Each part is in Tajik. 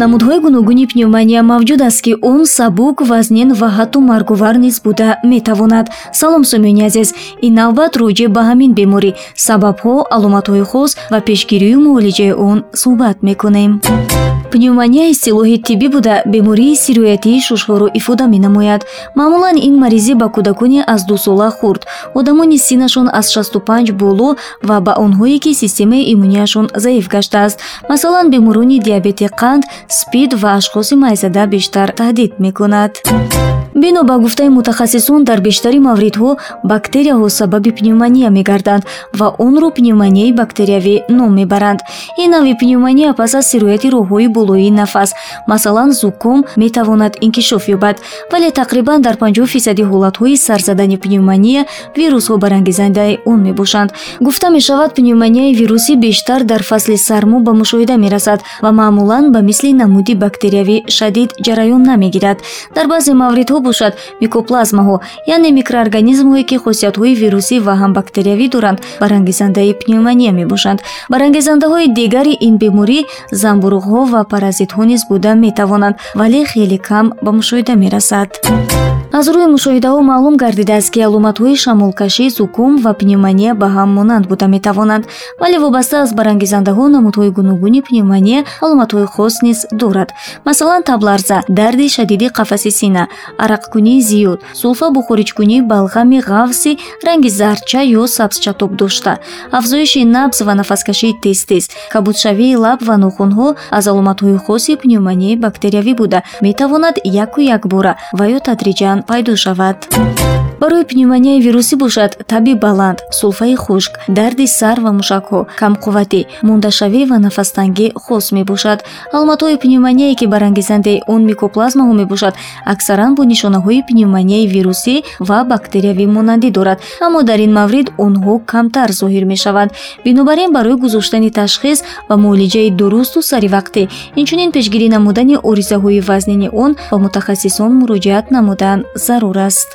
намудҳои гуногуни пневмония мавҷуд аст ки он сабук вазнин ва ҳатто маргувар низ буда метавонад. Салом сомиёни азиз. Ин навбат роҷеъ ба ҳамин беморӣ. Сабабҳо аломатҳои хос ва пешгирию муолиҷаи он суҳбат мекунем. Пневмония истилоҳи тиббӣ буда бемории сироятии шушҳоро ифода менамояд. Маъмулан ин маризӣ ба кӯдакони аз дусола хурд. Одамони синнашон аз шасту панҷ боло ва ба онҳое ки системаи иммунияшон заиф гаштааст масалан беморони диабети қанд спид ва ашхоси майзада бештар таҳдид мекунад бино ба гуфтаи мутахассисон дар бештари мавридҳо бактерияҳо сабаби пневмония мегарданд ва онро пневмонияи бактериявӣ ном мебаранд. Ин навъи пневмония пас аз сирояти роҳҳои болоии нафас. Масалан зуком метавонад инкишоф ёбад вале тақрибан дар 50 фисади ҳолатҳои сарзадани пневмония вирусҳо барангезандаи он мебошанд. Гуфта мешавад пневмонияи вирусӣ бештар дар фасли сармо ба мушоҳида мерасад ва маъмулан ба мисли намуди бактериявӣ шадид ҷараён намегирад. Дар баъзе мавридҳо бошад микоплазмаҳо яъне микроорганизмҳое ки хосиятҳои вирусӣ ва ҳам бактериявӣ доранд барангезандаи пневмония мебошанд. Барангезандаҳои дигари ин беморӣ занбурӯғҳо ва паразитҳо низ буда метавонанд вале хеле кам ба мушоҳида мерасад аз рӯи мушоҳидаҳо маълум гардидааст ки аломатҳои шамолкашӣ зукум ва пневмония ба ҳам монанд буда метавонанд вале вобаста аз барангезандаҳо намудҳои гуногуни пневмония аломатҳои хос низ дорад. Масалан табларза дарди шадиди қафаси сина арақкунии зиёд сулфа бухориҷкунӣ балғами ғафси ранги зардча ё сабзчатоб дошта афзоиши набз ва нафаскашии тез-тез кабудшавии лаб ва нохунҳо аз аломатҳои хоси пневмонияи бактериявӣ буда. Метавонад яку якбора ва ё тадриҷан пайдо шавад барои пневмонияи вирусӣ бошад. Таби баланд сулфаи хушк дарди сар ва мушакҳо камқувватӣ мондашавӣ ва нафастангӣ хос мебошад. Аломатҳои пневмоние ки барангезандаи он микоплазмаҳо мебошад аксаран бо нишонаҳои пневмонияи вирусӣ ва бактериявӣ монандӣ дорад. Аммо дар ин маврид онҳо камтар зоҳир мешаванд. Бинобар ин барои гузоштани ташхис ва муолиҷаи дурусту саривақтӣ инчунин пешгирӣ намудани оризаҳои вазнини он ба мутахассисон муроҷиат намудан зарур аст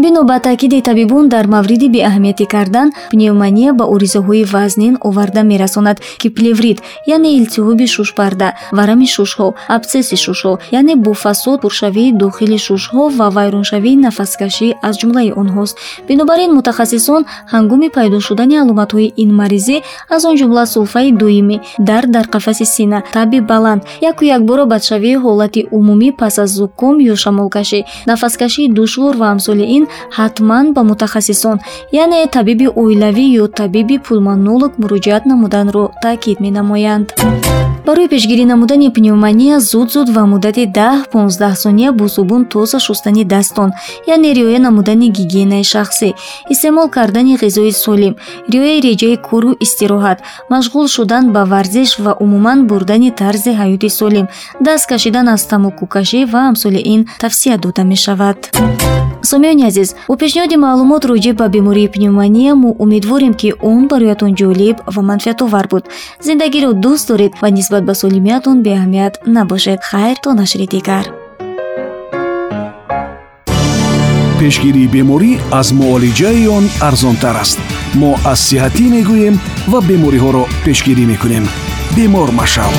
бино ба таъкиди табибон дар мавриди беаҳамиятӣ кардан пневмония ба оризаҳои вазнин оварда мерасонад ки плеврит яъне илтиҳоби шушпарда варами шушҳо абсесси шушҳо яъне бо фасод пуршавии дохили шушҳо ва вайроншавии нафаскашӣ аз ҷумлаи онҳост бинобар ин мутахассисон ҳангоми пайдо шудани аломатҳои ин маризӣ аз он ҷумла сулфаи доимӣ дард дар қафаси сина таби баланд яку якбора бадшавии ҳолати умумӣ пас аз зуком ё шамолкашӣ нафаскашии душвор ва амсоли ин ҳатман ба мутахассисон яъне табиби оилавӣ ё табиби пулмонолог муроҷиат намуданро таъкид менамоянд. Барои пешгирӣ намудани пневмония зуд-зуд ва муддати даҳ-понздаҳ сония бо собун тоза шустани дастон яъне риоя намудани гигиенаи шахсӣ истеъмол кардани ғизои солим риояи реҷаи кору истироҳат машғул шудан ба варзиш ва умуман бурдани тарзи ҳаёти солим даст кашидан аз тамокукашӣ ва амсоли ин тавсия дода мешавад сомиёни азиз бо пешниҳоди маълумот роҷеъ ба бемории пневмония мо умедворем ки он бароятон ҷолиб ва манфиатовар буд. Зиндагиро дӯст доред ва нисбат ба солимиятон беаҳамият набошед. Хайр то нашри дигар. Пешгирии беморӣ аз муолиҷаи он арзонтар аст. Мо аз сиҳатӣ мегӯем ва бемориҳоро пешгирӣ мекунем. Бемор машав